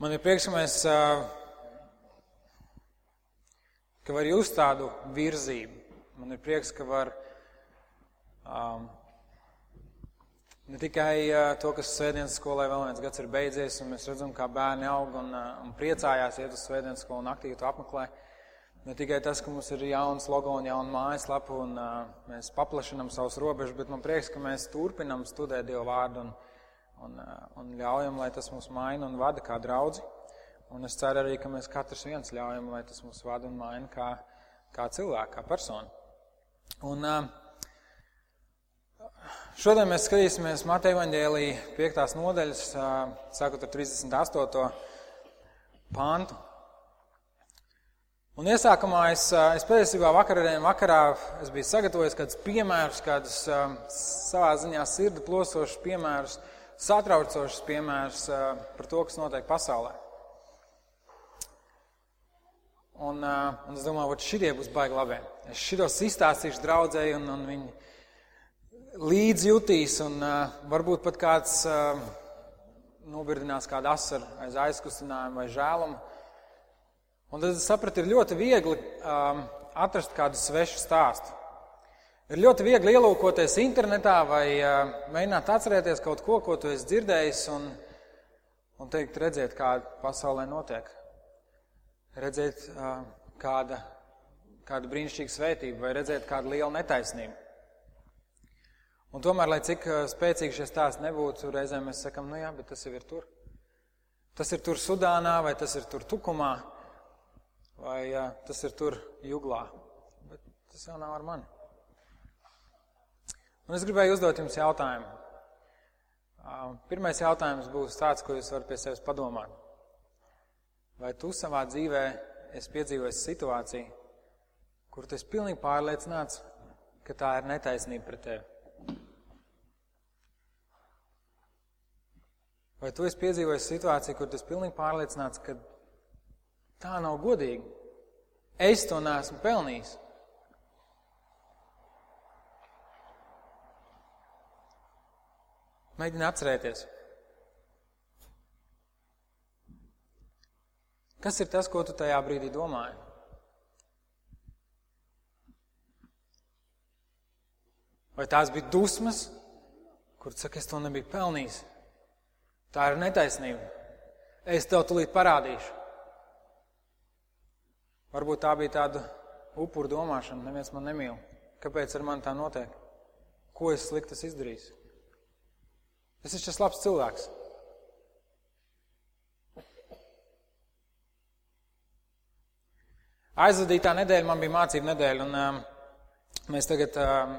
Man ir prieks, ka mēs, ka var just tādu virzību. Man ir prieks, ka var um, ne tikai to, kas svētdienas skolai vēl viens gads ir beidzies, un mēs redzam, kā bērni aug un, un priecājās iet uz svētdienas skolu un aktīvi to apmeklē. Ne tikai tas, ka mums ir jauns logo un jauna mājaslapa un uh, mēs paplašinam savus robežas, bet man prieks, ka mēs turpinam studēt Dievu vārdu un, un, eh, un ļaujam, lai tas mūs maina un vada kā draudzi. Un es ceru arī, ka mēs katrs viens ļaujam, lai tas mūs vada un maina kā, kā cilvēku, kā personu. Un, eh, šodien mēs skatīsimies Mateja Vaņģēlī 5. nodaļas, eh, sākot ar 38. pāntu. Un iesākumā es, es patiesībā vakarā, vakarā es biju sagatavojis kādus piemērus, kādus savā ziņā sirdi plosošus piemērus, satraucošs piemērs par to, kas notiek pasaulē. Un, un es domāju, ka šie būs baigi labi. Es šitos izstāstīšu draudzēji, un, un viņi līdz jutīs, un uh, varbūt pat kāds uh, nobirdinās kādu asaru aiz aizkustinājumu vai žēlumu. Un tad es sapratu, ir ļoti viegli um, atrast kādu svešu stāstu. Ir ļoti viegli ielūkoties internetā vai uh, mēģināt atcerēties kaut ko, ko tu esi dzirdējis, un, un teikt, redzēt, kāda pasaulē notiek. Redzēt uh, kāda, kāda brīnišķīga svētība vai redzēt kādu lielu netaisnību. Un tomēr, lai cik spēcīgi šie stāsti nebūtu, reizēm mēs sakam, nu jā, bet tas jau ir tur. Tas ir tur Sudānā, vai tas ir tur Tukumā, vai uh, tas ir tur Juglā. Bet tas jau nav ar mani. Un es gribēju uzdot jums jautājumu. Pirmais jautājums būs tāds, ko jūs varat pie sevis padomāt. Vai tu savā dzīvē esi piedzīvojis situāciju, kur tu esi pilnīgi pārliecināts, ka tā ir netaisnība pret tevi? Vai tu esi piedzīvojis situāciju, kur tu esi pilnīgi pārliecināts, ka tā nav godīgi? Es to neesmu pelnījis. Mēģini atcerēties. Kas ir tas, ko tu tajā brīdī domāji? Vai tās bija dusmas, kur tu saki, es to nebiju pelnījis? Tā ir netaisnība. Es tev tulīt parādīšu. Varbūt tā bija tāda upuru domāšana, neviens man nemīl. Kāpēc ar mani tā notiek? Ko es sliktas izdarīju? Es esmu šis labs cilvēks. Aizvadītā nedēļa man bija mācība nedēļa, un um, mēs tagad um,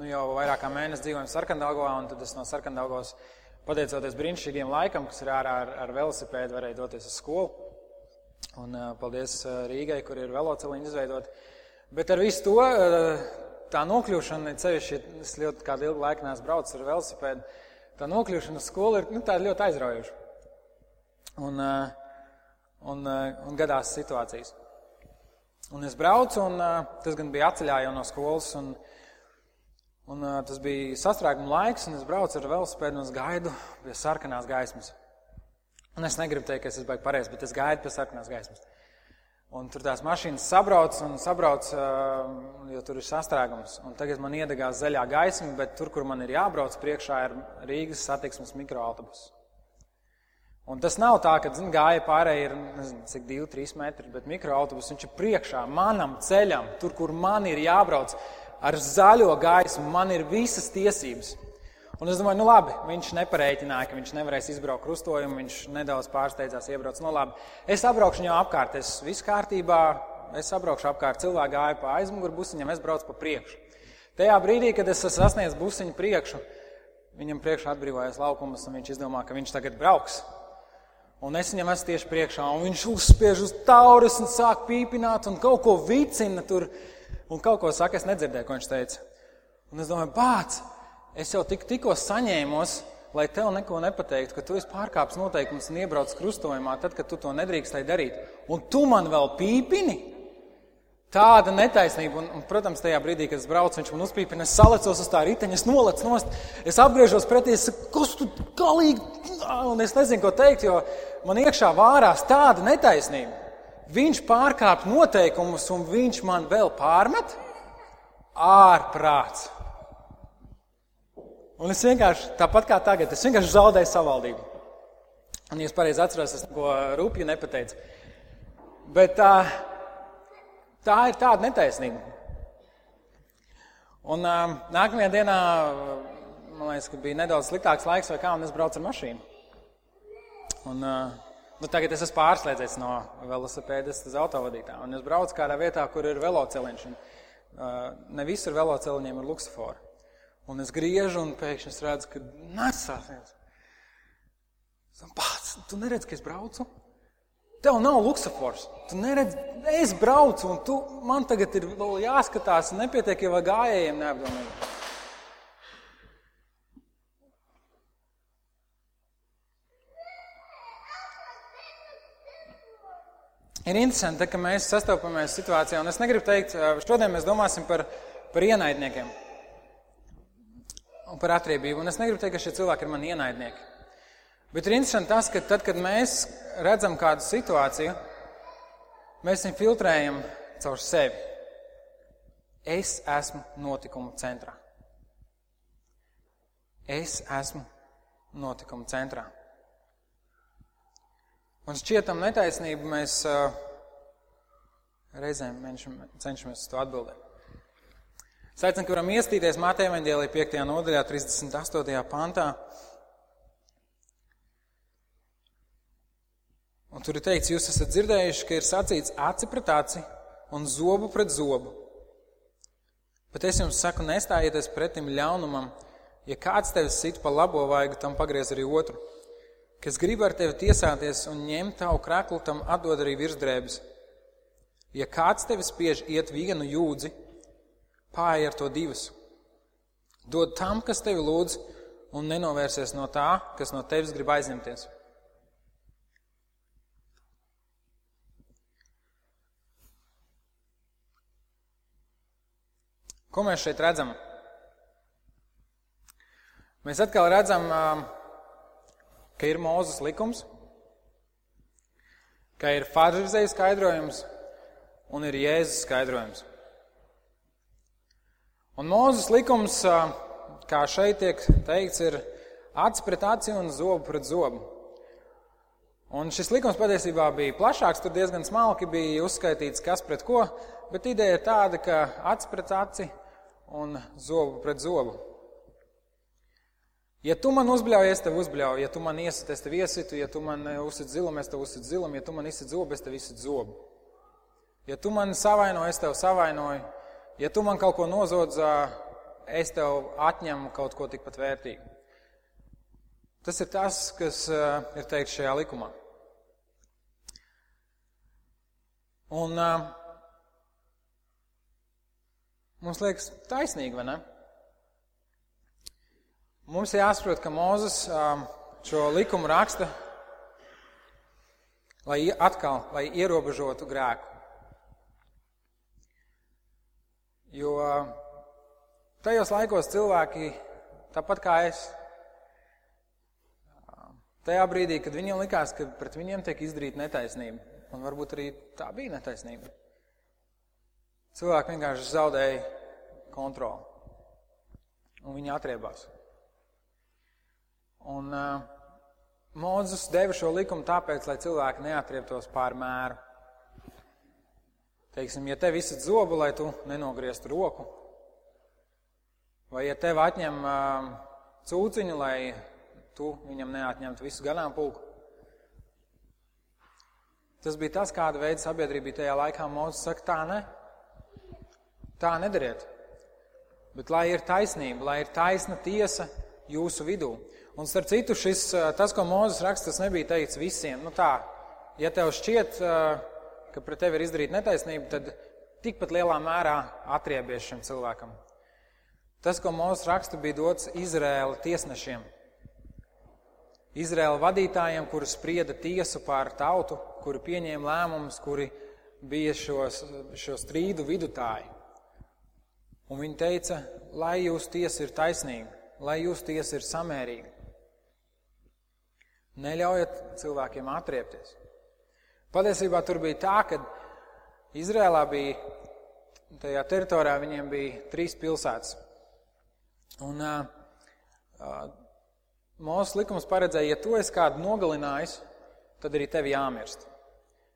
nu, jau vairāk kā mēnesi dzīvojam Sarkandalgovā, un tad es no Sarkandalgovas, pateicoties brīnišķīgiem laikam, kas ir ārā ar, ar velosipēdu, varēju doties uz skolu. Un uh, paldies uh, Rīgai, kur ir veloceliņi izveidot. Bet ar visu to, uh, tā nokļūšana, ceļš, es ļoti kādu ilgu laiku neesmu braucis ar velosipēdu, tā nokļūšana uz skolu ir nu, ļoti aizraujoša. Un, eh, un, eh, un gadās situācijas. Un es braucu, un eh, tas gan bija atceļā jau no skolas, un, un tas bija sastrēguma laiks, un es braucu ar velosipēdu un es gaidu pie sarkanās gaismas. Un es negribu teikt, ka es esmu baigi pareizi, bet es gaidu pie sarkanās gaismas. Un tur tās mašīnas sabrauc un sabrauc, jo tur ir sastrēgums. Un tagad man iedegās zaļā gaisma, bet tur, kur man ir jābrauc, priekšā ir Rīgas satiksmes mikroautobus. Un tas nav tā, ka zin, gāja pārējai ir nezinu, cik 2-3 metri, bet mikroautobus viņš ir priekšā manam ceļam, tur, kur man ir jābrauc ar zaļo gaismu, man ir visas tiesības. Un es domāju, nu labi, viņš nepareiķināja, ka viņš nevarēs izbraukt krustojumu, viņš nedaudz pārsteidzās iebrauc. Nu labi, es apbraukšu viņu apkārt, es viss kārtībā, es apbraukšu apkārt, cilvēki gāja pa aizmuguru busiņam, es braucu pa priekšu. Tajā brīdī, kad es sasniedzu busiņu priekšu, viņam priekšā atbrīvojās laukums, un viņš izdomā, ka viņš tagad brauks. Un es viņam esmu tieši priekšā, un viņš uzspiež uz tauras un sāk pīpināt, un kaut ko vicina tur, un kaut ko saka, es nedzirdēju, ko viņš teica. Un es domāju, bāc! Es jau tik, tikko saņēmos, lai tev neko nepateiktu, ka tu esi pārkāpis noteikumus un iebraucis krustojumā, tad, kad tu to nedrīkstēji darīt. Un tu man vēl pīpini? Tāda netaisnība, un, un, protams, tajā brīdī, kad es braucu, viņš man uzpīpina, es salecos uz tā riteņa, es nolecu nost, es apgriežos pretī, es saku, kas tu galīgi, un es nezinu, ko teikt, jo man iekšā vārās tāda netaisnība. Viņš pārkāp noteikumus, un viņš man vēl pārmet ārprāts. Un es vienkārši, tāpat kā tagad, es vienkārši zaudēju savaldību. Un, ja es pareizi atceros, es neko rūpju nepateicu. Bet tā, Tā ir tāda netaisnība. Un nākamajā dienā, man liekas, bija nedaudz sliktāks laiks, vai kā, un es braucu ar mašīnu. Un, nu, tagad es esmu pārslēdzies no velosipēdas uz autovadītāju, un es braucu kādā vietā, kur ir veloceliņš. Un, ne visur veloceliņiem ir luksofori. Un es griežu, un pēkšņi es redzu, ka nesāsies. Pats, tu neredzi, ka es braucu? Tev nav luksofors. Tu neredz, es braucu, un tu, man tagad ir vēl jāskatās, nepietiek jau gājējiem neapdomīgi. Ir interesanti, ka mēs sastopamies situācijā, un es negribu teikt, šodien mēs domāsim par, par ienaidniekiem un par atriebību. Un es negribu teikt, ka šie cilvēki ir mani ienaidnieki. Bet ir interesanti tas, ka tad, kad mēs redzam kādu situāciju, mēs viņu filtrējam caur sevi. Es esmu notikumu centrā. Es esmu notikumu centrā. Un šķietam netaisnību mēs uh, reizēm cenšamies to atbildēt. Es aicinu, ka varam iestīties Mātei Evanģēlī 5. nodaļā, 38. pantā. Un tur ir teikts, jūs esat dzirdējuši, ka ir sacīts aci pret aci un zobu pret zobu. Bet es jums saku, nestājieties pretim ļaunumam, ja kāds tevi sit pa labo vaigu, tam pagriez arī otru. Kas grib ar tevi tiesāties un ņemt tavu kraklu, tam atdod arī virsdrēbes. Ja kāds tevi spiež iet vienu jūdzi, pāri ar to divas. Dod tam, kas tevi lūdz, un nenovērsies no tā, kas no tevis grib aizņemties. Ko mēs šeit redzam? Mēs atkal redzam, ka ir Mūzes likums, ka ir Fārzivzēja skaidrojums un ir Jēzus skaidrojums. Un Mūzes likums, kā šeit tiek teikts, ir acis pret aci un zobu pret zobu. Un šis likums patiesībā bija plašāks, tur diezgan smalki bija uzskaitīts, kas pret ko, bet ideja ir tāda, ka acis pret aci un zobu pret zobu. Ja tu man uzbļauj, es tev uzbļauju, ja tu man iesit, es tev iesitu, ja tu man uzsit zilumu, es tev uzsit zilumu, ja tu man izsit zobu, es tev izsit zobu. Ja tu man savaino, es tev savainoju, ja tu man kaut ko nozodz, es tev atņemu kaut ko tikpat vērtīgu. Tas ir tas, kas ir teikts šajā likumā. Un uh, Mums liekas taisnīgi, vai ne? Mums jāsaprot, ka Mozus um, šo likumu raksta, lai atkal, lai ierobežotu grēku. Jo tajos laikos cilvēki, tāpat kā es, tajā brīdī, kad viņiem likās, ka pret viņiem tiek izdarīta netaisnība, un varbūt arī tā bija netaisnība. Cilvēki vienkārši zaudēja kontroli. Un viņi atriebās. Un uh, Mozus deva šo likumu tāpēc, lai cilvēki neatriebtos pār mēru. Teiksim, ja tev izsaka zobu, lai tu nenogrieztu roku, vai ja tev atņem uh, cūciņu, lai tu viņam neatņemtu visu ganāmpulku. Tas bija tas, kāda veida sabiedrība bija tajā laikā. Mozus saka, tā ne. Tā nedariet. Bet lai ir taisnība, lai ir taisna tiesa jūsu vidū. Un starp citu, šis, tas, ko Mūzes raksta, tas nebija teikts visiem. Nu tā, ja tev šķiet, ka pret tevi ir izdarīta netaisnība, tad tikpat lielā mērā atriebies šim cilvēkam. Tas, ko Mūzes raksta, bija dots Izraēla tiesnešiem. Izraēla vadītājiem, kuri sprieda tiesu pār tautu, kuri pieņēma lēmumus, kuri bija šos, šo strīdu vidutāji. Un viņi teica, lai jūsu tiesa ir taisnīga, lai jūsu tiesa ir samērīga. Neļaujiet cilvēkiem atriepties. Patiesībā tur bija tā, ka Izrēlā bija, tajā teritorijā viņiem bija trīs pilsētas. Un uh, uh, Mūsu likums paredzēja, ja tu esi kādu nogalinājis, tad arī tev jāmirst.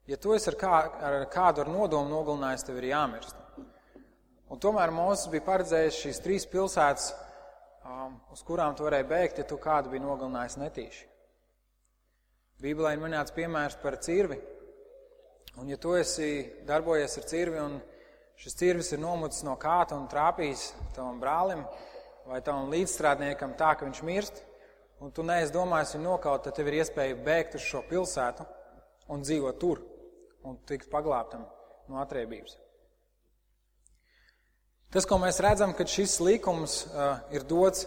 Ja tu esi ar, kā, ar kādu ar nodomu nogalinājis, tev ir jāmirst. Un tomēr Mozus bija paredzējis šīs trīs pilsētas, um, uz kurām tu varēji bēgt, ja tu kādu bija nogalinājis netīši. Bībelē ir minēts piemērs par cirvi. Un ja tu esi darbojies ar cirvi un šis cirvis ir nomucis no kāta un trāpījis tavam brālim vai tavam līdzstrādniekam tā, ka viņš mirst, un tu neesi domājis viņu nokaut, tad tev ir iespēja bēgt uz šo pilsētu un dzīvot tur un tikt paglābtam no atriebības. Tas, ko mēs redzam, ka šis likums uh, ir dots,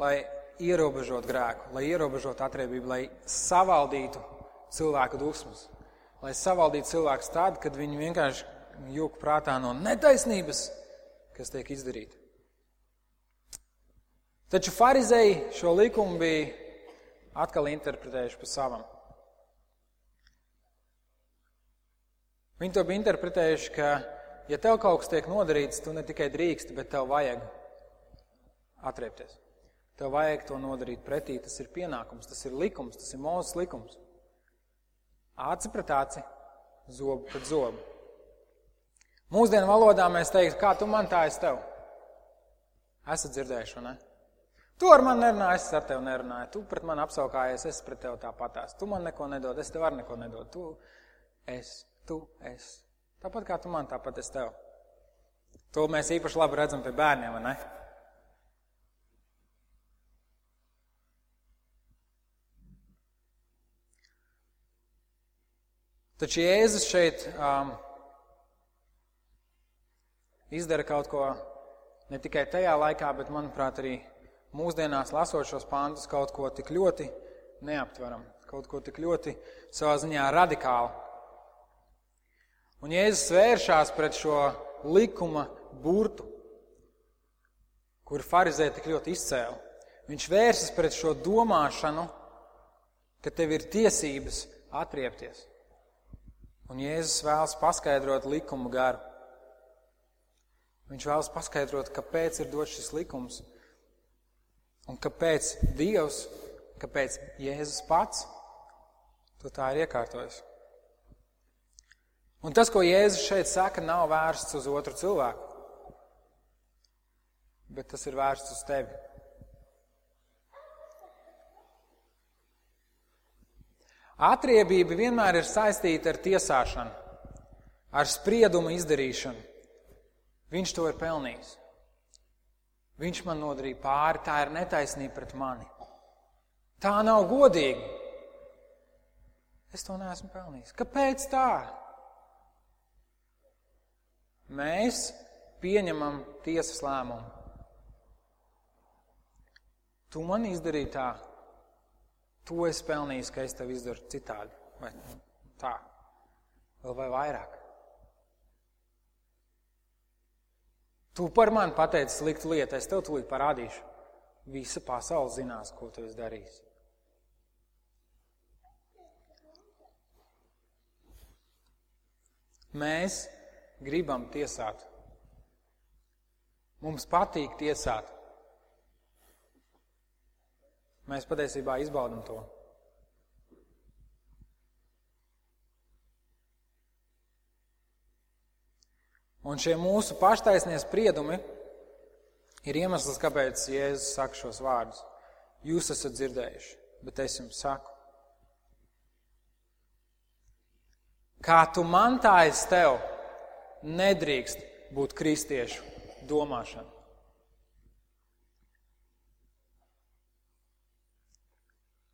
lai ierobežot grēku, lai ierobežot atriebību, lai savaldītu cilvēku dusmas, lai savaldītu cilvēkus tad, kad viņi vienkārši jūg prātā no netaisnības, kas tiek izdarīta. Taču farizēji šo likumu bija atkal interpretējuši pa savam. Viņi to bija interpretējuši, ka, ja tev kaut kas tiek nodarīts, tu ne tikai drīksti, bet tev vajag atriepties. Tev vajag to nodarīt pretī. Tas ir pienākums, tas ir likums, tas ir mūzes likums. Aci pret aci, zobu pret zobu. Mūsdienu valodā mēs teiktu, kā tu man tā es tev. Esat dzirdējuši, ne? Tu ar mani nerunāji, es ar tevi nerunāju. Tu pret mani apsaukājies, es pret tevi tāpatās. Tu man neko nedod, es tev ar neko nedod. Tu, es, tu, es. Tāpat kā tu man, tāpat es tev. To mēs īpaši labi redzam pie bērniem, vai ne? Taču Jēzus šeit um, izdara kaut ko ne tikai tajā laikā, bet, manuprāt, arī mūsdienās lasot šos pāntus, kaut ko tik ļoti neaptveram, kaut ko tik ļoti savā ziņā radikāli. Un Jēzus vēršās pret šo likuma burtu, kur farizē tik ļoti izcēla. Viņš vērsas pret šo domāšanu, ka tev ir tiesības atriepties. Un Jēzus vēlas paskaidrot likumu garu. Viņš vēlas paskaidrot, kāpēc ir dots šis likums un kāpēc Dievs, kāpēc Jēzus pats to tā ir iekārtojis. Un tas, ko Jēzus šeit saka, nav vērsts uz otru cilvēku, bet tas ir vērsts uz tevi. Atriebība vienmēr ir saistīta ar tiesāšanu, ar spriedumu izdarīšanu. Viņš to ir pelnījis. Viņš man nodarīja pāri, tā ir netaisnība pret mani. Tā nav godīga. Es to neesmu pelnījis. Kāpēc tā? Mēs pieņemam tiesas lēmumu. Tu man izdarīji tā, To es pelnīju, ka es tev izdaru citādi. Vai tā? Vēl vai vairāk? Tu par mani pateici sliktu lietu, es tev tūlīt parādīšu. Visa pasaule zinās, ko tu esi darījis. Mēs gribam tiesāt. Mums patīk tiesāt. Mēs patiesībā izbaudam to. Un šie mūsu paštaisnie spriedumi ir iemesls, kāpēc Jēzus saka šos vārdus. Jūs esat dzirdējuši, bet es jums saku. Kā tu man tā es tev, nedrīkst būt kristiešu domāšana.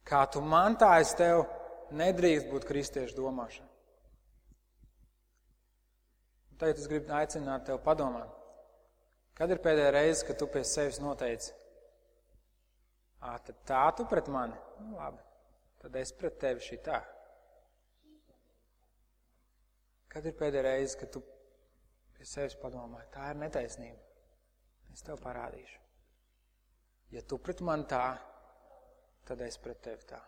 Kā tu man tā es tev nedrīkst būt kristiešu domāšana. Tagad es gribu aicināt tevi padomāt. Kad ir pēdējā reize, kad tu pie sevis noteici, Ā, tad tā tu pret mani? Nu, labi, tad es pret tevi šī tā. Kad ir pēdējā reize, kad tu pie sevis padomāji, tā ir netaisnība. Es tev parādīšu. Ja tu pret mani tā, tad es pret tevi tā.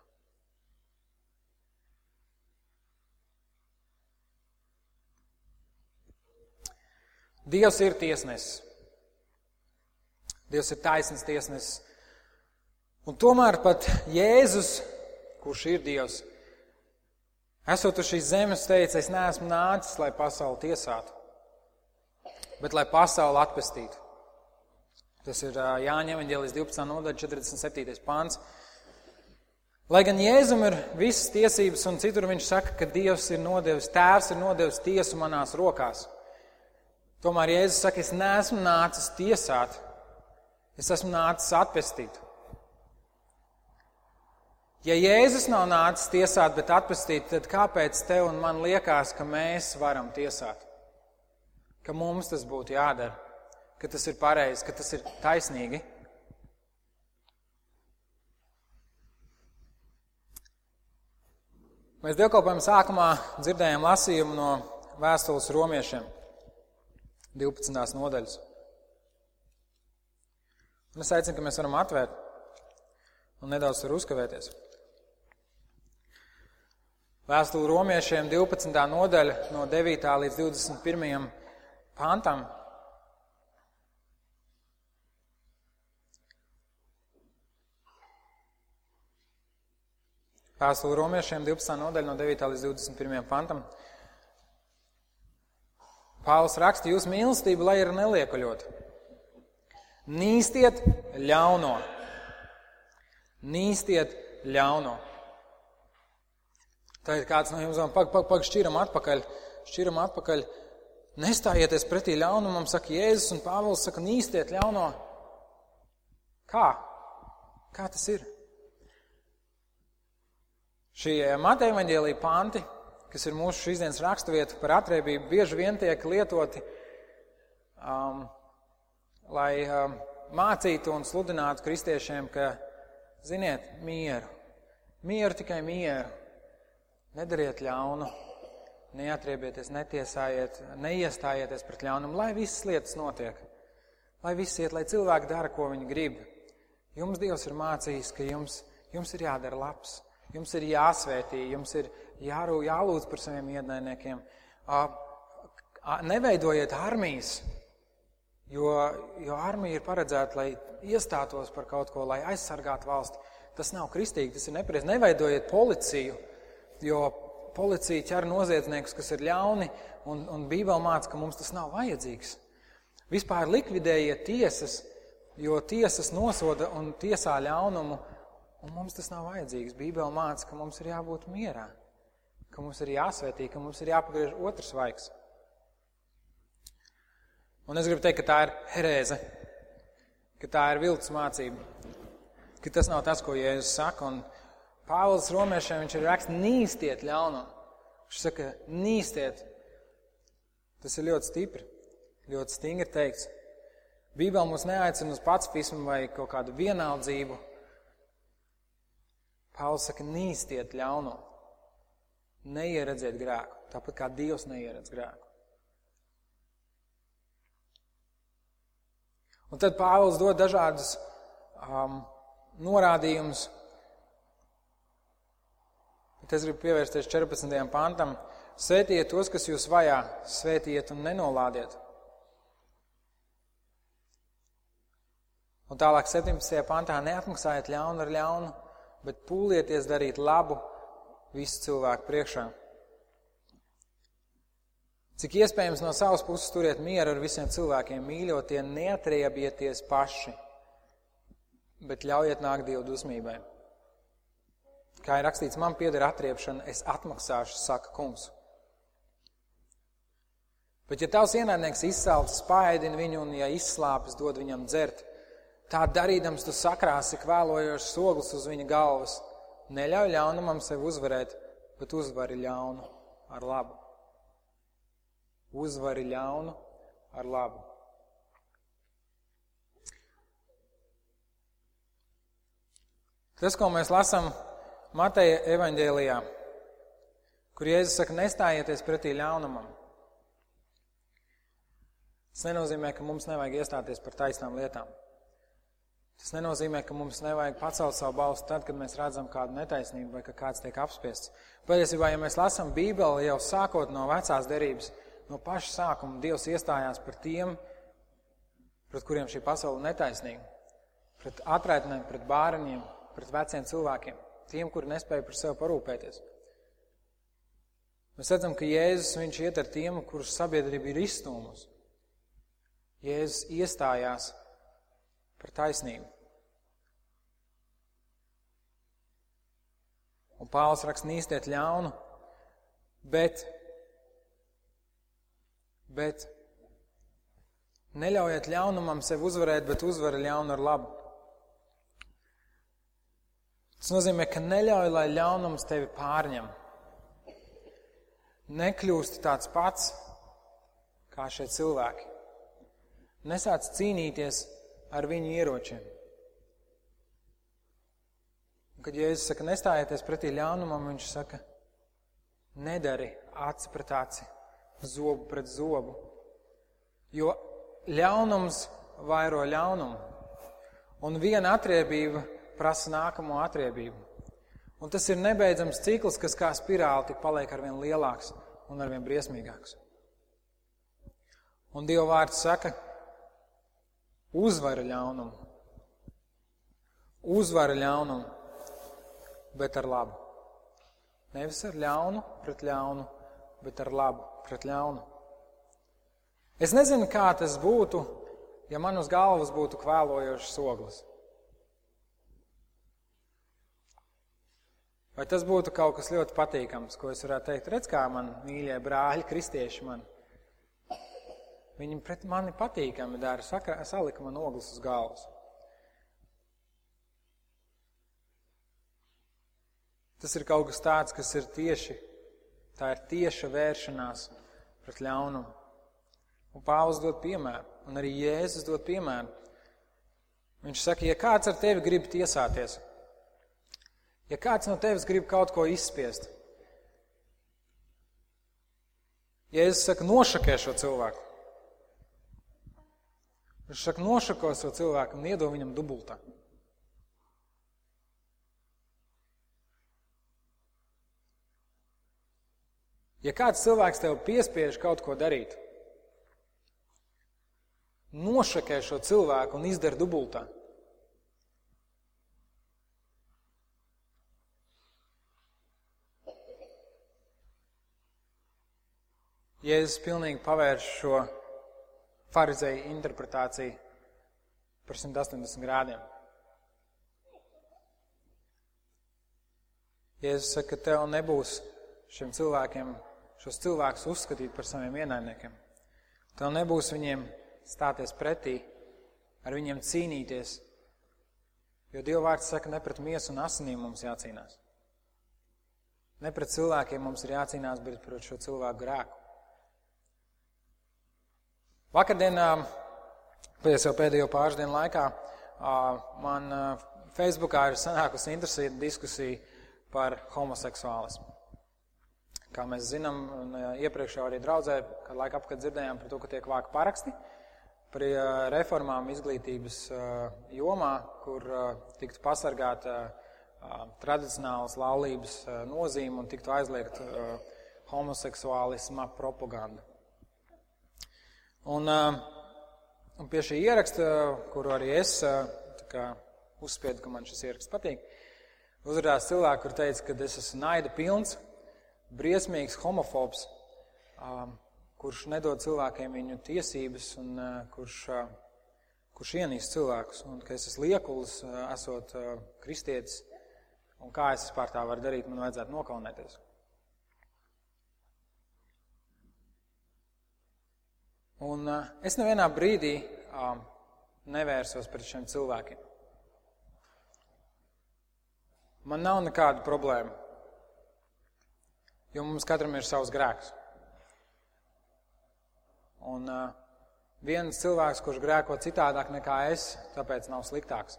Dievs ir tiesnesis. Dievs ir taisnīgs tiesnesis. Un tomēr pat Jēzus, kurš ir Dievs, esot uz šīs zemes, teica, es neesmu nācis, lai pasauli tiesātu, bet lai pasauli atpestītu. Tas ir Jāņa evaņģēlis 12. nodaļa 47. pāns. Lai gan Jēzum ir visas tiesības, un citur viņš saka, ka Dievs ir nodevis, Tēvs ir nodevis tiesu manās rokās. Tomēr Jēzus saka, es neesmu nācis tiesāt, es esmu nācis atpestīt. Ja Jēzus nav nācis tiesāt, bet atpestīt, tad kāpēc tev un man liekas, ka mēs varam tiesāt? Ka mums tas būtu jādara, ka tas ir pareizi, ka tas ir taisnīgi. Mēs dievkalpojuma sākumā dzirdējām lasījumu no vēstules romiešiem. 12. nodaļas. Un es aicinu, ka mēs varam atvērt un nedaudz tur uzkavēties. Vēstule romiešiem 12. nodaļa no 9. līdz 21. pantam. Vēstule romiešiem 12. nodaļa no 9. līdz 21. pantam. Pāvils raksta, jūs mīlestība, lai ir neliekuļot. Nīstiet ļauno. Nīstiet ļauno. Ir kāds no jums, pak, pak, pak, šķiram atpakaļ, šķiram atpakaļ. Nestājieties pretī ļaunumam, saka Jēzus, un Pāvils saka, nīstiet ļauno. Kā? Kā tas ir? Šie Mateja evaņģēlīja panti kas ir mūsu šīs dienas raksturvieta par atriebību, bieži vien tiek lietoti, um, lai um, mācītu un sludinātu kristiešiem, ka, ziniet, mieru, mieru tikai mieru, nedariet ļaunu, neatriebieties, netiesājiet, neiestājieties pret ļaunumu, lai visas lietas notiek, lai viss iet, lai cilvēki dara, ko viņi grib. Jums Dievs ir mācījis, ka jums, jums ir jādara labs, jums ir jāsvētī, jums ir jārū, jālūdz par saviem ienaidniekiem. Neveidojiet armijas, jo, jo armija ir paredzēta, lai iestātos par kaut ko, lai aizsargātu valsti. Tas nav kristīgi, tas ir nepareizi. Neveidojiet policiju, jo policija ķer noziedzniekus, kas ir ļauni, un, un Bībele māca, ka mums tas nav vajadzīgs. Vispār likvidējiet tiesas, jo tiesas nosoda un tiesā ļaunumu, un mums tas nav vajadzīgs. Bībele māca, ka mums ir jābūt mierā ka mums ir jāsvētī, ka mums ir jāpagriež otrs vaigs. Un es gribu teikt, ka tā ir herēze, ka tā ir viltus mācība, ka tas nav tas, ko Jēzus saka. Un Pāvils romiešiem viņš ir raksts nīstiet ļauno. Viņš saka, nīstiet. Tas ir ļoti stipri, ļoti stingri teikts. Bībeli mums neaicina uz pacifismu vai kaut kādu vienaldzību. Pāvils saka, nīstiet ļauno neieredzēt grēku, tāpat kā Dievs neieredz grēku. Un tad Pāvils dod dažādus um, norādījumus. Bet es gribu pievērsties 14. pantam. Svētiet tos, kas jūs vajā, svētiet un nenolādiet. Un tālāk 17. pantā neatmaksājiet ļaunu ar ļaunu, bet pūlieties darīt labu visu cilvēku priekšā. Cik iespējams no savas puses turiet mieru ar visiem cilvēkiem, mīļotie, neatriebieties paši, bet ļaujiet nākt Dievu dusmībai. Kā ir rakstīts, man pieder atriepšana, es atmaksāšu, saka kungs. Bet ja tavs ienaidnieks izsalc, spaidina viņu un, ja izslāpes, dod viņam dzert, tā darīdams tu sakrāsi kvēlojošs soglis uz viņa galvas – Neļauj ļaunumam sevi uzvarēt, bet uzvari ļaunu ar labu. Uzvari ļaunu ar labu. Tas, ko mēs lasām Mateja evaņģēlijā, kur Jēzus saka, nestājieties pretī ļaunumam. Tas nenozīmē, ka mums nevajag iestāties par taisnām lietām. Tas nenozīmē, ka mums nevajag pacelt savu balstu tad, kad mēs redzam kādu netaisnību vai ka kāds tiek apspiests. Patiesībā, ja mēs lasām Bībeli jau sākot no vecās derības, no paša sākuma Dievs iestājās par tiem, pret kuriem šī pasaule netaisnīga. Pret atraitnēm, pret bāriņiem, pret veciem cilvēkiem, tiem, kuri nespēja par sevi parūpēties. Mēs redzam, ka Jēzus viņš iet ar tiem, kurus sabiedrība ir izstūmusi. Jēzus iestājās par taisnību. Un Pāvils raksta nīstiet ļaunu, bet, bet neļaujiet ļaunumam sev uzvarēt, bet uzvara ļaunu ar labu. Tas nozīmē, ka neļauj, lai ļaunums tevi pārņem. Nekļūsti tāds pats kā šie cilvēki. Nesāc cīnīties ar viņu ieročiem. Un, kad Jēzus saka, nestājieties pretī ļaunumam, viņš saka, nedari aci pret aci, zobu pret zobu. Jo ļaunums vairo ļaunumu, un viena atriebība prasa nākamo atriebību. Un tas ir nebeidzams cikls, kas kā spirāli tik paliek arvien lielāks un arvien briesmīgāks. Un Dieva vārds saka, uzvara ļaunumu. Uzvara ļaunumu, bet ar labu. Nevis ar ļaunu pret ļaunu, bet ar labu pret ļaunu. Es nezinu, kā tas būtu, ja man uz galvas būtu kvēlojošs oglis. Vai tas būtu kaut kas ļoti patīkams, ko es varētu teikt? Redz, kā man mīļie brāļi, kristieši man Viņi pret mani patīkami dara, saka, salika man ogles uz galvas. Tas ir kaut kas tāds, kas ir tieši, tā ir tieša vēršanās pret ļaunumu. Un Pāvils dod piemēru, un arī Jēzus dod piemēru. Viņš saka, ja kāds ar tevi grib tiesāties, ja kāds no tevis grib kaut ko izspiest, Jēzus saka, nošakē šo cilvēku. Viņš saka, nošako savu cilvēku un iedod viņam dubultā. Ja kāds cilvēks tev piespiež kaut ko darīt, nošakē šo cilvēku un izdara dubultā. Jēzus pilnīgi pavērš šo farizēja interpretācija par 180 grādiem. Jēzus saka, ka tev nebūs šiem cilvēkiem, šos cilvēkus uzskatīt par saviem ienaidniekiem. Tev nebūs viņiem stāties pretī, ar viņiem cīnīties, jo Dieva vārds saka, ne pret miesu un asinīm mums jācīnās. Ne pret cilvēkiem mums ir jācīnās, bet pret šo cilvēku grēku. Vakardienā, pēc jau pēdējo pāris dienu laikā, man Facebookā ir sanākusi interesanta diskusija par homoseksuālismu. Kā mēs zinām, iepriekš jau arī draudzē, kad laika apkārt dzirdējām par to, ka tiek vāka paraksti par reformām izglītības jomā, kur tiktu pasargāta tradicionālas laulības nozīme un tiktu aizliegt homoseksuālisma propaganda. Un, un pie šī ieraksta, kuru arī es kā, uzspiedu, ka man šis ieraksts patīk, uzrādījās cilvēki, kur teica, ka es esmu naida pilns, briesmīgs homofobs, kurš nedod cilvēkiem viņu tiesības un kurš, kurš ienīst cilvēkus, un ka es esmu liekulis, esot kristietis, un kā es vispār tā varu darīt, man vajadzētu nokaunēties. Un uh, es nevienā brīdī uh, nevērsos pret šiem cilvēkiem. Man nav nekāda problēma, jo mums katram ir savs grēks. Un uh, viens cilvēks, kurš grēko citādāk nekā es, tāpēc nav sliktāks.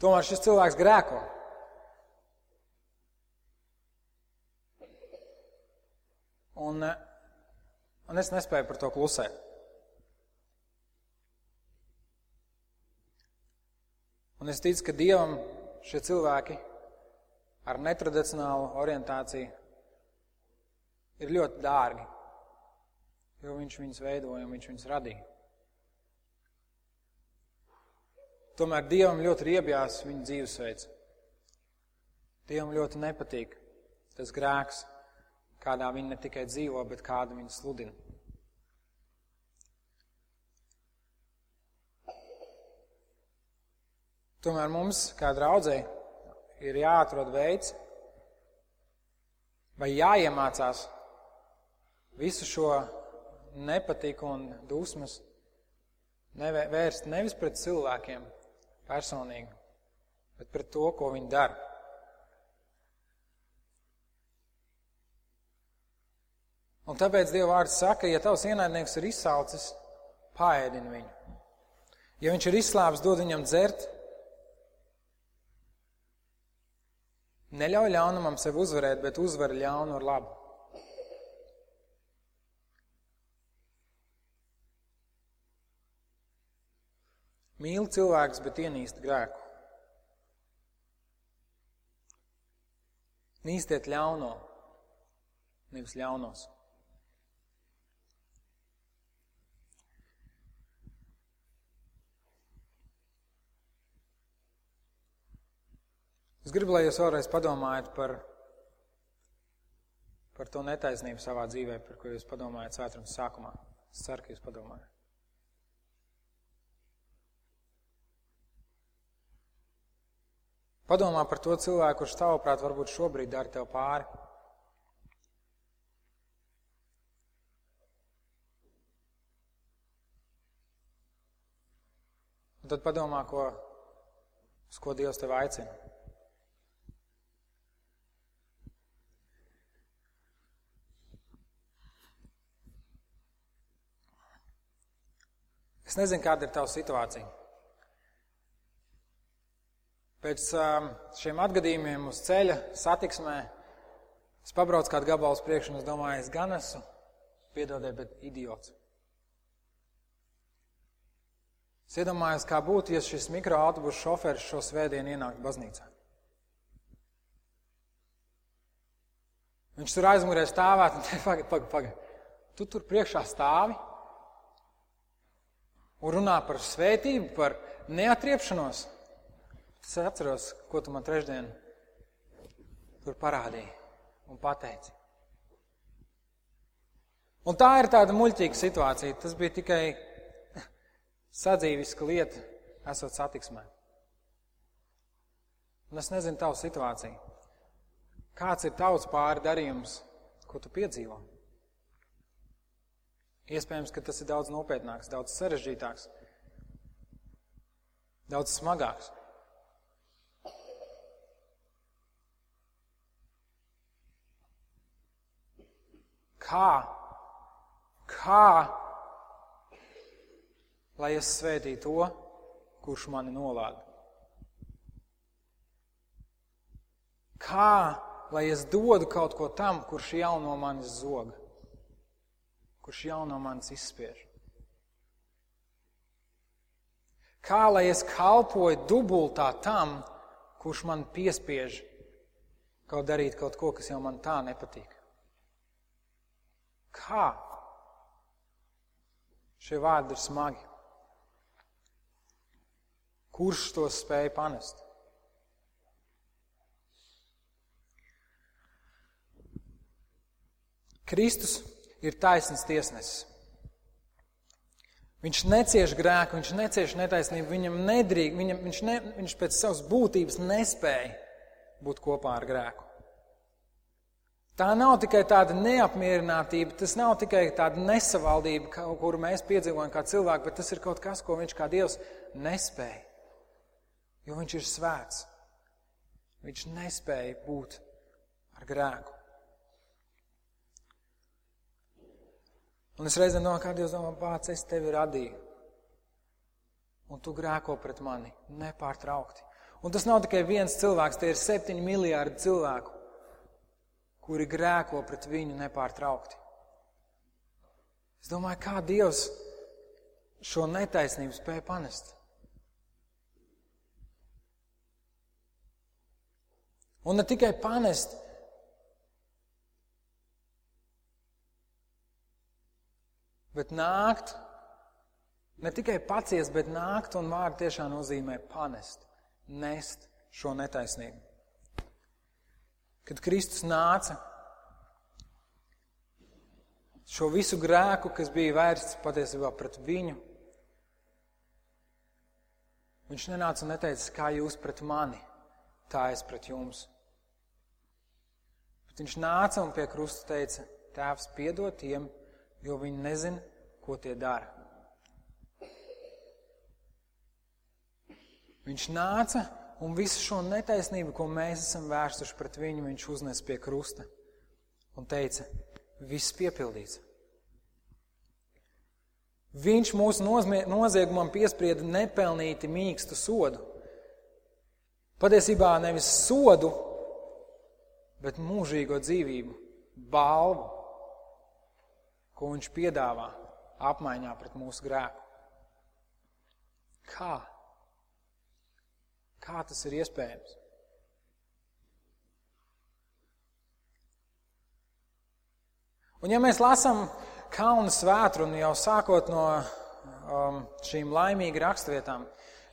Tomēr šis cilvēks grēko. Un, un es nespēju par to klusēt. Un es ticu, ka Dievam šie cilvēki ar netradicionālu orientāciju ir ļoti dārgi, jo Viņš viņus veidoja un Viņš viņus radīja. Tomēr Dievam ļoti riebjās viņa dzīvesveids. Dievam ļoti nepatīk tas grēks, kādā viņi ne tikai dzīvo, bet kādu viņi sludina. Tomēr mums, kā draudzēji, ir jāatrod veids, vai jāiemācās visu šo nepatiku un dusmas vērst nevis pret cilvēkiem, personīgi, bet pret to, ko viņi dara. Un tāpēc Dieva vārds saka, ja tavs ienaidnieks ir izsaucis, paēdini viņu. Ja viņš ir izslāpis, dod viņam dzert. Neļauj ļaunumam sevi uzvarēt, bet uzvar ļaunu ar labu. Mīl cilvēks, bet ienīst grēku. Nīstiet ļauno, nevis ļaunos. Es gribu, lai jūs vēlreiz padomājat par, par to netaisnību savā dzīvē, par ko jūs padomājat svētdienas sākumā. Es ceru, ka jūs padomājat. Padomā par to cilvēku, kurš tavuprāt varbūt šobrīd dara tev pāri. Un tad padomā, ko, uz ko Dievs tev aicina. Es nezinu, kāda ir tava situācija. Pēc um, šiem atgadījumiem uz ceļa satiksmē es pabraucu kādu gabalu uz priekšu un es domāju, es gan esmu, piedodiet, bet idiots. Es iedomājos, kā būtu, ja šis mikroautobusu šoferis šo svētdienu ienāktu baznīcā. Viņš tur aizmugurē stāvētu un teikt, pagaidi, pagaidi, pagaidi. Tu tur priekšā stāvi un runā par svētību, par neatriepšanos. Es atceros, ko tu man trešdien tur parādīji un pateici. Un tā ir tāda muļķīga situācija. Tas bija tikai sadzīviska lieta, esot satiksmē. Un es nezinu tavu situāciju. Kāds ir tavs pāri darījums, ko tu piedzīvo? Iespējams, ka tas ir daudz nopietnāks, daudz sarežģītāks, daudz smagāks. Kā? Kā? Lai es svētītu to, kurš mani nolāda. Kā? Lai es dodu kaut ko tam, kurš jau no manis zog, kurš jau no manis izspiež. Kā lai es kalpoju dubultā tam, kurš man piespiež kaut darīt kaut ko, kas jau man tā nepatīk? Kā? Šie vārdi ir smagi. Kurš to spēja panest? Kristus ir taisnīgs tiesnesis. Viņš necieš grēku, viņš necieš netaisnību, viņam nedrīk, viņam, viņš, ne, viņš pēc savas būtības nespēja būt kopā ar grēku. Tā nav tikai tāda neapmierinātība, tas nav tikai tāda nesavaldība, kuru mēs piedzīvojam kā cilvēki, bet tas ir kaut kas, ko viņš kā Dievs nespēja. Jo viņš ir svēts. Viņš nespēja būt ar grēku. Un es reizēm domāju, kā Dievs domā, pats es tevi radīju. Un tu grēko pret mani nepārtraukti. Un tas nav tikai viens cilvēks, tie ir septiņi miljārdi cilvēku kuri grēko pret viņu nepārtraukti. Es domāju, kā Dievs šo netaisnību spēja panest. Un ne tikai panest, bet nākt, ne tikai paciest, bet nākt un vārdu tiešām nozīmē panest, nest šo netaisnību. Kad Kristus nāca, šo visu grēku, kas bija vērsts patiesībā pret viņu, viņš nenāca un neteica, kā jūs pret mani, tā es pret jums. Bet viņš nāca un pie krusta teica, Tēvs, piedod tiem, jo viņi nezina, ko tie dara. Viņš nāca un visu šo netaisnību, ko mēs esam vērstuši pret viņu, viņš uznes pie krusta un teica, viss piepildīts. Viņš mūsu noziegumam piesprieda nepelnīti mīkstu sodu. Patiesībā nevis sodu, bet mūžīgo dzīvību, balvu, ko viņš piedāvā apmaiņā pret mūsu grēku. Kā? Kā tas ir iespējams? Un ja mēs lasām kalnu svētru un jau sākot no um, šīm laimīgi rakstvietām,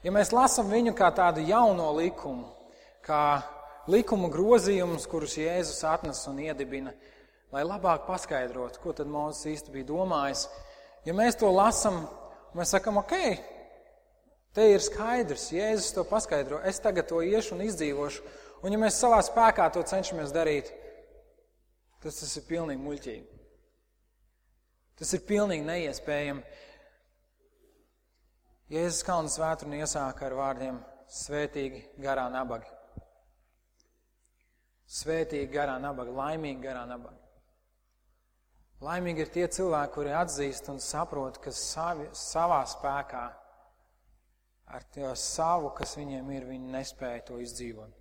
ja mēs lasām viņu kā tādu jauno likumu, kā likumu grozījumus, kurus Jēzus atnes un iedibina, lai labāk paskaidrotu, ko tad Mozus īsti bija domājis. Ja mēs to lasām, mēs sakam, ok, te ir skaidrs, Jēzus to paskaidro, es tagad to iešu un izdzīvošu, un ja mēs savā spēkā to cenšamies darīt, tas, tas ir pilnīgi muļķīgi. Tas ir pilnīgi neiespējami. Jēzus Kalnas vētruni iesāka ar vārdiem svētīgi garā nabagi. Svētīgi garā nabaga, laimīgi garā nabaga. Laimīgi ir tie cilvēki, kuri atzīst un saprot, ka savi, savā spēkā, ar to savu, kas viņiem ir, viņi nespēja to izdzīvot.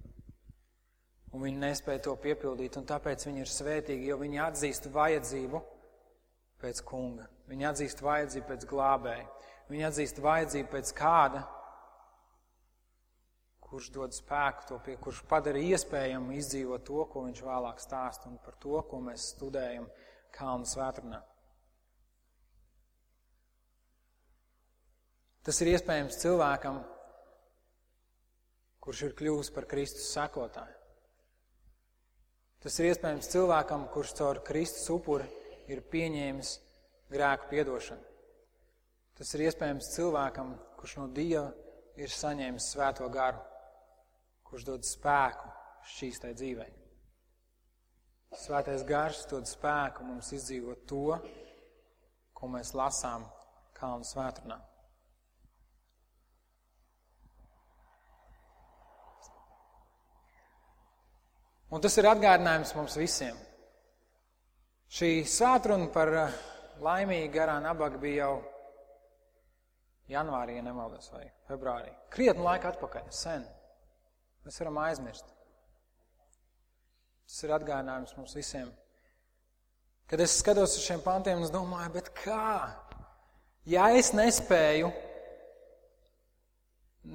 Un viņi nespēja to piepildīt, un tāpēc viņi ir svētīgi, jo viņi atzīst vajadzību pēc kunga. Viņi atzīst vajadzību pēc glābēja. Viņi atzīst vajadzību pēc kāda, kurš dod spēku to pie, kurš padara iespējamu izdzīvot to, ko viņš vēlāk stāst un par to, ko mēs studējam Kalnu svētrunā. Tas ir iespējams cilvēkam, kurš ir kļuvis par Kristus sekotāju. Tas ir iespējams cilvēkam, kurš caur Kristus upuri ir pieņēmis grēku piedošanu. Tas ir iespējams cilvēkam, kurš no Dieva ir saņēmis svēto garu kurš dod spēku šīs tai dzīvei. Svētais gars dod spēku mums izdzīvot to, ko mēs lasām Kalnu svētrunā. Un tas ir atgādinājums mums visiem. Šī svētruna par eh, laimīgu garā nabaga bija jau janvārī, ja nemaldos, vai februārī. Krietni laika atpakaļ, sen. Mēs varam aizmirst. Tas ir atgādinājums mums visiem. Kad es skatos uz šiem pantiem, es domāju, bet kā? Ja es nespēju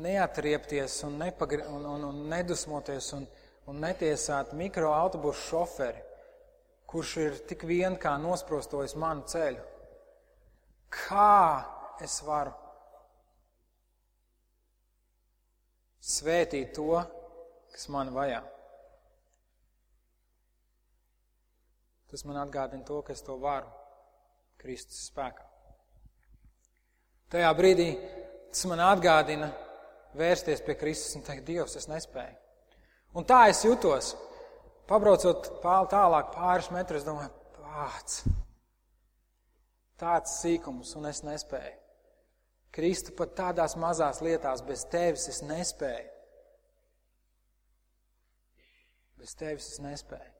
neatriepties un, nepagri, un, un, un nedusmoties un, un netiesāt mikroautobusu šoferi, kurš ir tik vien kā nosprostojis manu ceļu, kā es varu svētīt to, kas man vajā. Tas man atgādina to, ka es to varu Kristus spēkā. Tajā brīdī tas man atgādina vērsties pie Kristus un teikt, Dievs, es nespēju. Un tā es jutos. Pabraucot tālāk pāris metrus, domāju, pāts. Tāds sīkums, un es nespēju. Kristu pat tādās mazās lietās bez tevis es nespēju. Bez tevis es nespēju.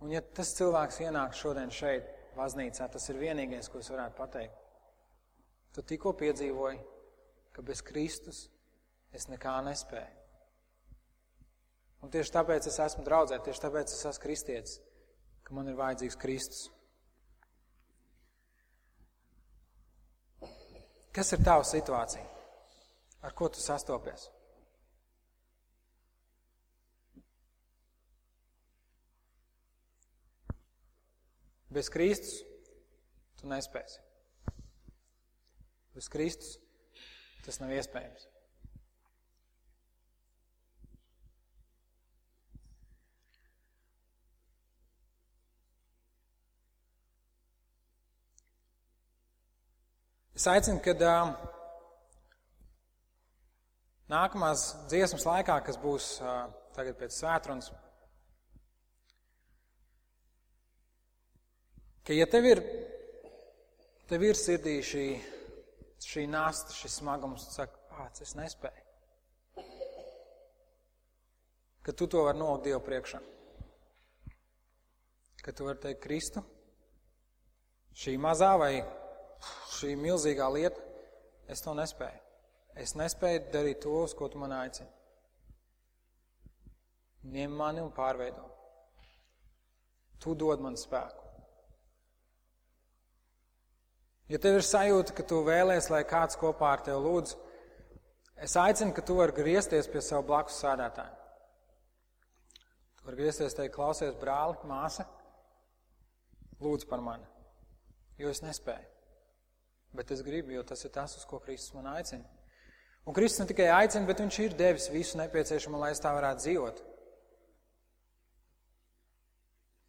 Un ja tas cilvēks ienāk šodien šeit, baznīcā, tas ir vienīgais, ko es varētu pateikt. Tu tikko piedzīvoji, ka bez Kristus es nekā nespēju. Un tieši tāpēc es esmu draudzē, tieši tāpēc es esmu kristietis, ka man ir vajadzīgs Kristus. Kas ir tava situācija? Ar ko tu sastopies? Bez Kristus tu nespēsi. Bez Kristus tas nav iespējams. Es aicinu, kad uh, nākamās dziesmas laikā, kas būs uh, tagad pēc svētrunas, ka ja tev ir, tev ir sirdī šī, šī nasta, šis smagums, tu saki, pāc, es nespēju. Ka tu to vari nolikt Dievu priekšā. Ka tu vari teikt, Kristu, šī mazā vai šī milzīgā lieta, es to nespēju. Es nespēju darīt to, uz ko tu man aicini. Ņem mani un pārveido. Tu dod man spēku. Ja tev ir sajūta, ka tu vēlēs, lai kāds kopā ar tevi lūdz, es aicinu, ka tu vari griezties pie savu blakus sēdētāju. Tu vari griezties, teikt, klausies, brāli, māsa, lūdz par mani, jo es nespēju. Bet es gribu, jo tas ir tas, uz ko Kristus man aicina. Un Kristus ne tikai aicina, bet viņš ir devis visu nepieciešamo, lai es tā varētu dzīvot.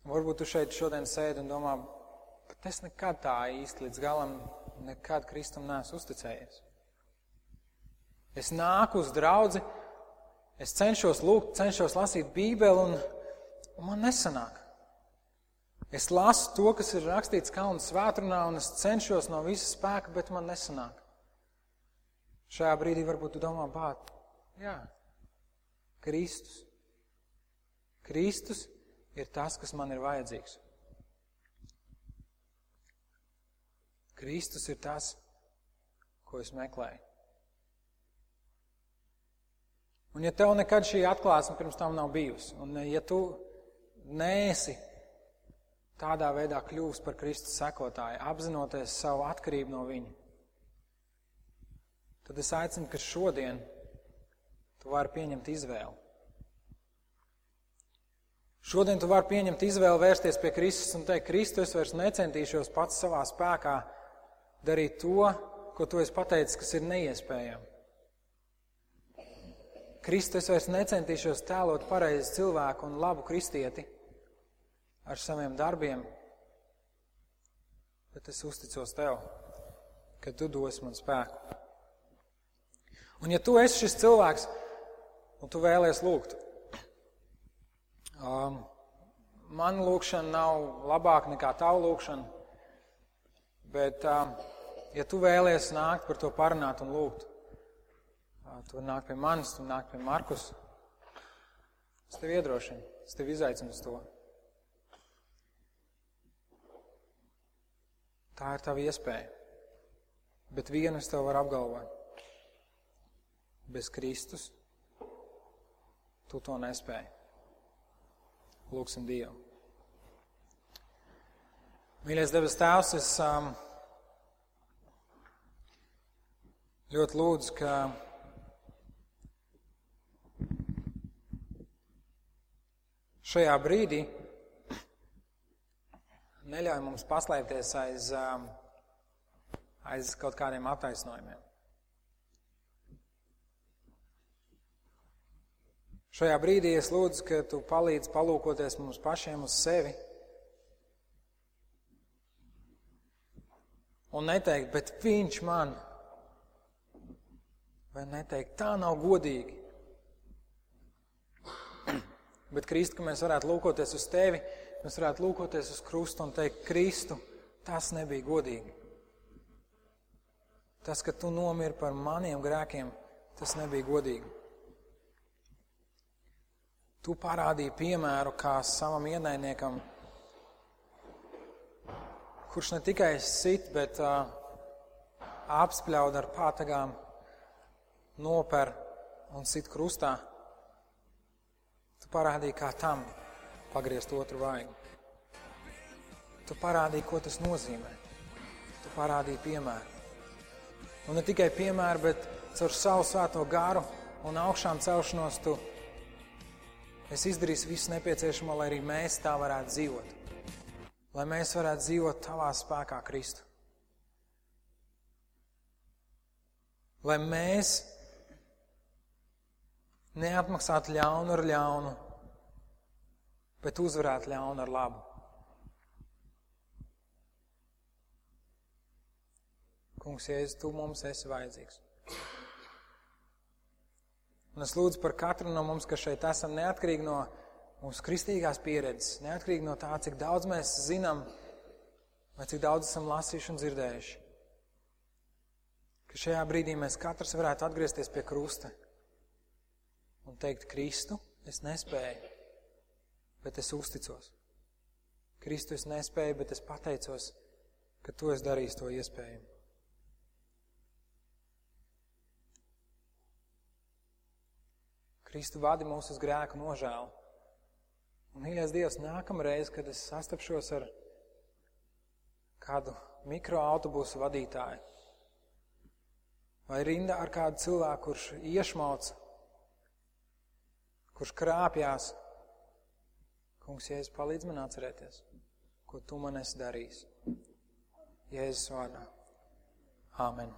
Varbūt tu šeit šodien sēdi un domā, es nekad tā īsti līdz galam, nekad Kristum neesmu uzticējies. Es nāku uz draudzi, es cenšos lūgt, cenšos lasīt Bībeli un, un man nesanāk. Es lasu to, kas ir rakstīts Kalnu svētrunā, un es cenšos no visa spēka, bet man nesanāk. Šajā brīdī varbūt tu domā, bāt, jā, Kristus. Kristus ir tas, kas man ir vajadzīgs. Kristus ir tas, ko es meklēju. Un ja tev nekad šī atklāsme pirms tam nav bijusi, un ja tu neesi tādā veidā kļūst par Kristus sekotāju, apzinoties savu atkarību no viņa, tad es aicinu, ka šodien tu vari pieņemt izvēli. Šodien tu vari pieņemt izvēli vērsties pie Kristus un teikt, Kristus, es vairs necentīšos pats savā spēkā darīt to, ko tu esi pateicis, kas ir neiespējami. Kristus, vairs necentīšos tēlot pareizi cilvēku un labu kristieti ar saviem darbiem, bet es uzticos Tev, ka Tu dos man spēku. Un ja Tu esi šis cilvēks, un Tu vēlies lūgt, um, man lūkšana nav labāka nekā Tavu lūkšana, bet, um, ja Tu vēlies nākt par to parunāt un lūgt, Tu nāk pie manis, Tu nāk pie Markus, es Tev iedrošinu, es Tev izaicinu uz to. Tā ir tava iespēja. Bet vienu es tev varu apgalvot. Bez Kristus tu to nespēji. Lūksim Dievu. Mīļais debes Tēvs, es um, ļoti lūdzu, ka šajā brīdī neļauj mums paslēpties aiz, um, aiz kaut kādiem attaisnojumiem. Šajā brīdī es lūdzu, ka tu palīdz palūkoties mums pašiem uz sevi un neteikt, bet viņš man, vai neteikt, tā nav godīgi. Bet, Krist, ka mēs varētu lūkoties uz tevi mēs varētu lūkoties uz krustu un teikt, Kristu, tas nebija godīgi. Tas, ka tu nomiri par maniem grēkiem, tas nebija godīgi. Tu parādīji piemēru kā savam ienaidniekam, kurš ne tikai sit, bet uh, apspļaud ar pātagām, noper un sit krustā. Tu parādīji, kā tam pagriezt otru vaigu. Tu parādīji, ko tas nozīmē. Tu parādīji piemēru. Un ne tikai piemēru, bet caur savu svēto garu un augšām celšanos tu Es izdarīšu visu nepieciešamo, lai arī mēs tā varētu dzīvot. Lai mēs varētu dzīvot tavā spēkā, Kristu. Lai mēs neatmaksātu ļaunu ar ļaunu, bet uzvarētu ļaunu ar labu. Kungs, Jēzus, tu mums esi vajadzīgs. Un es lūdzu par katru no mums, kas šeit esam, neatkarīgi no mūsu kristīgās pieredzes, neatkarīgi no tā, cik daudz mēs zinām, vai cik daudz esam lasījuši un dzirdējuši. Ka šajā brīdī mēs katrs varētu atgriezties pie krusta un teikt, Kristu, es nespēju, bet es uzticos. Kristu es nespēju, bet es pateicos, ka tu esi darījis to iespējumu. Kristu vadi mūs uz grēku nožēlu. Un, mīļais Dievs, nākamreiz, kad es sastapšos ar kādu mikroautobusu vadītāju vai rinda ar kādu cilvēku, kurš iešmauc, kurš krāpjās, kungs, Jēzus, palīdz man atcerēties, ko tu man esi darījis. Jēzus vārdā. Āmen.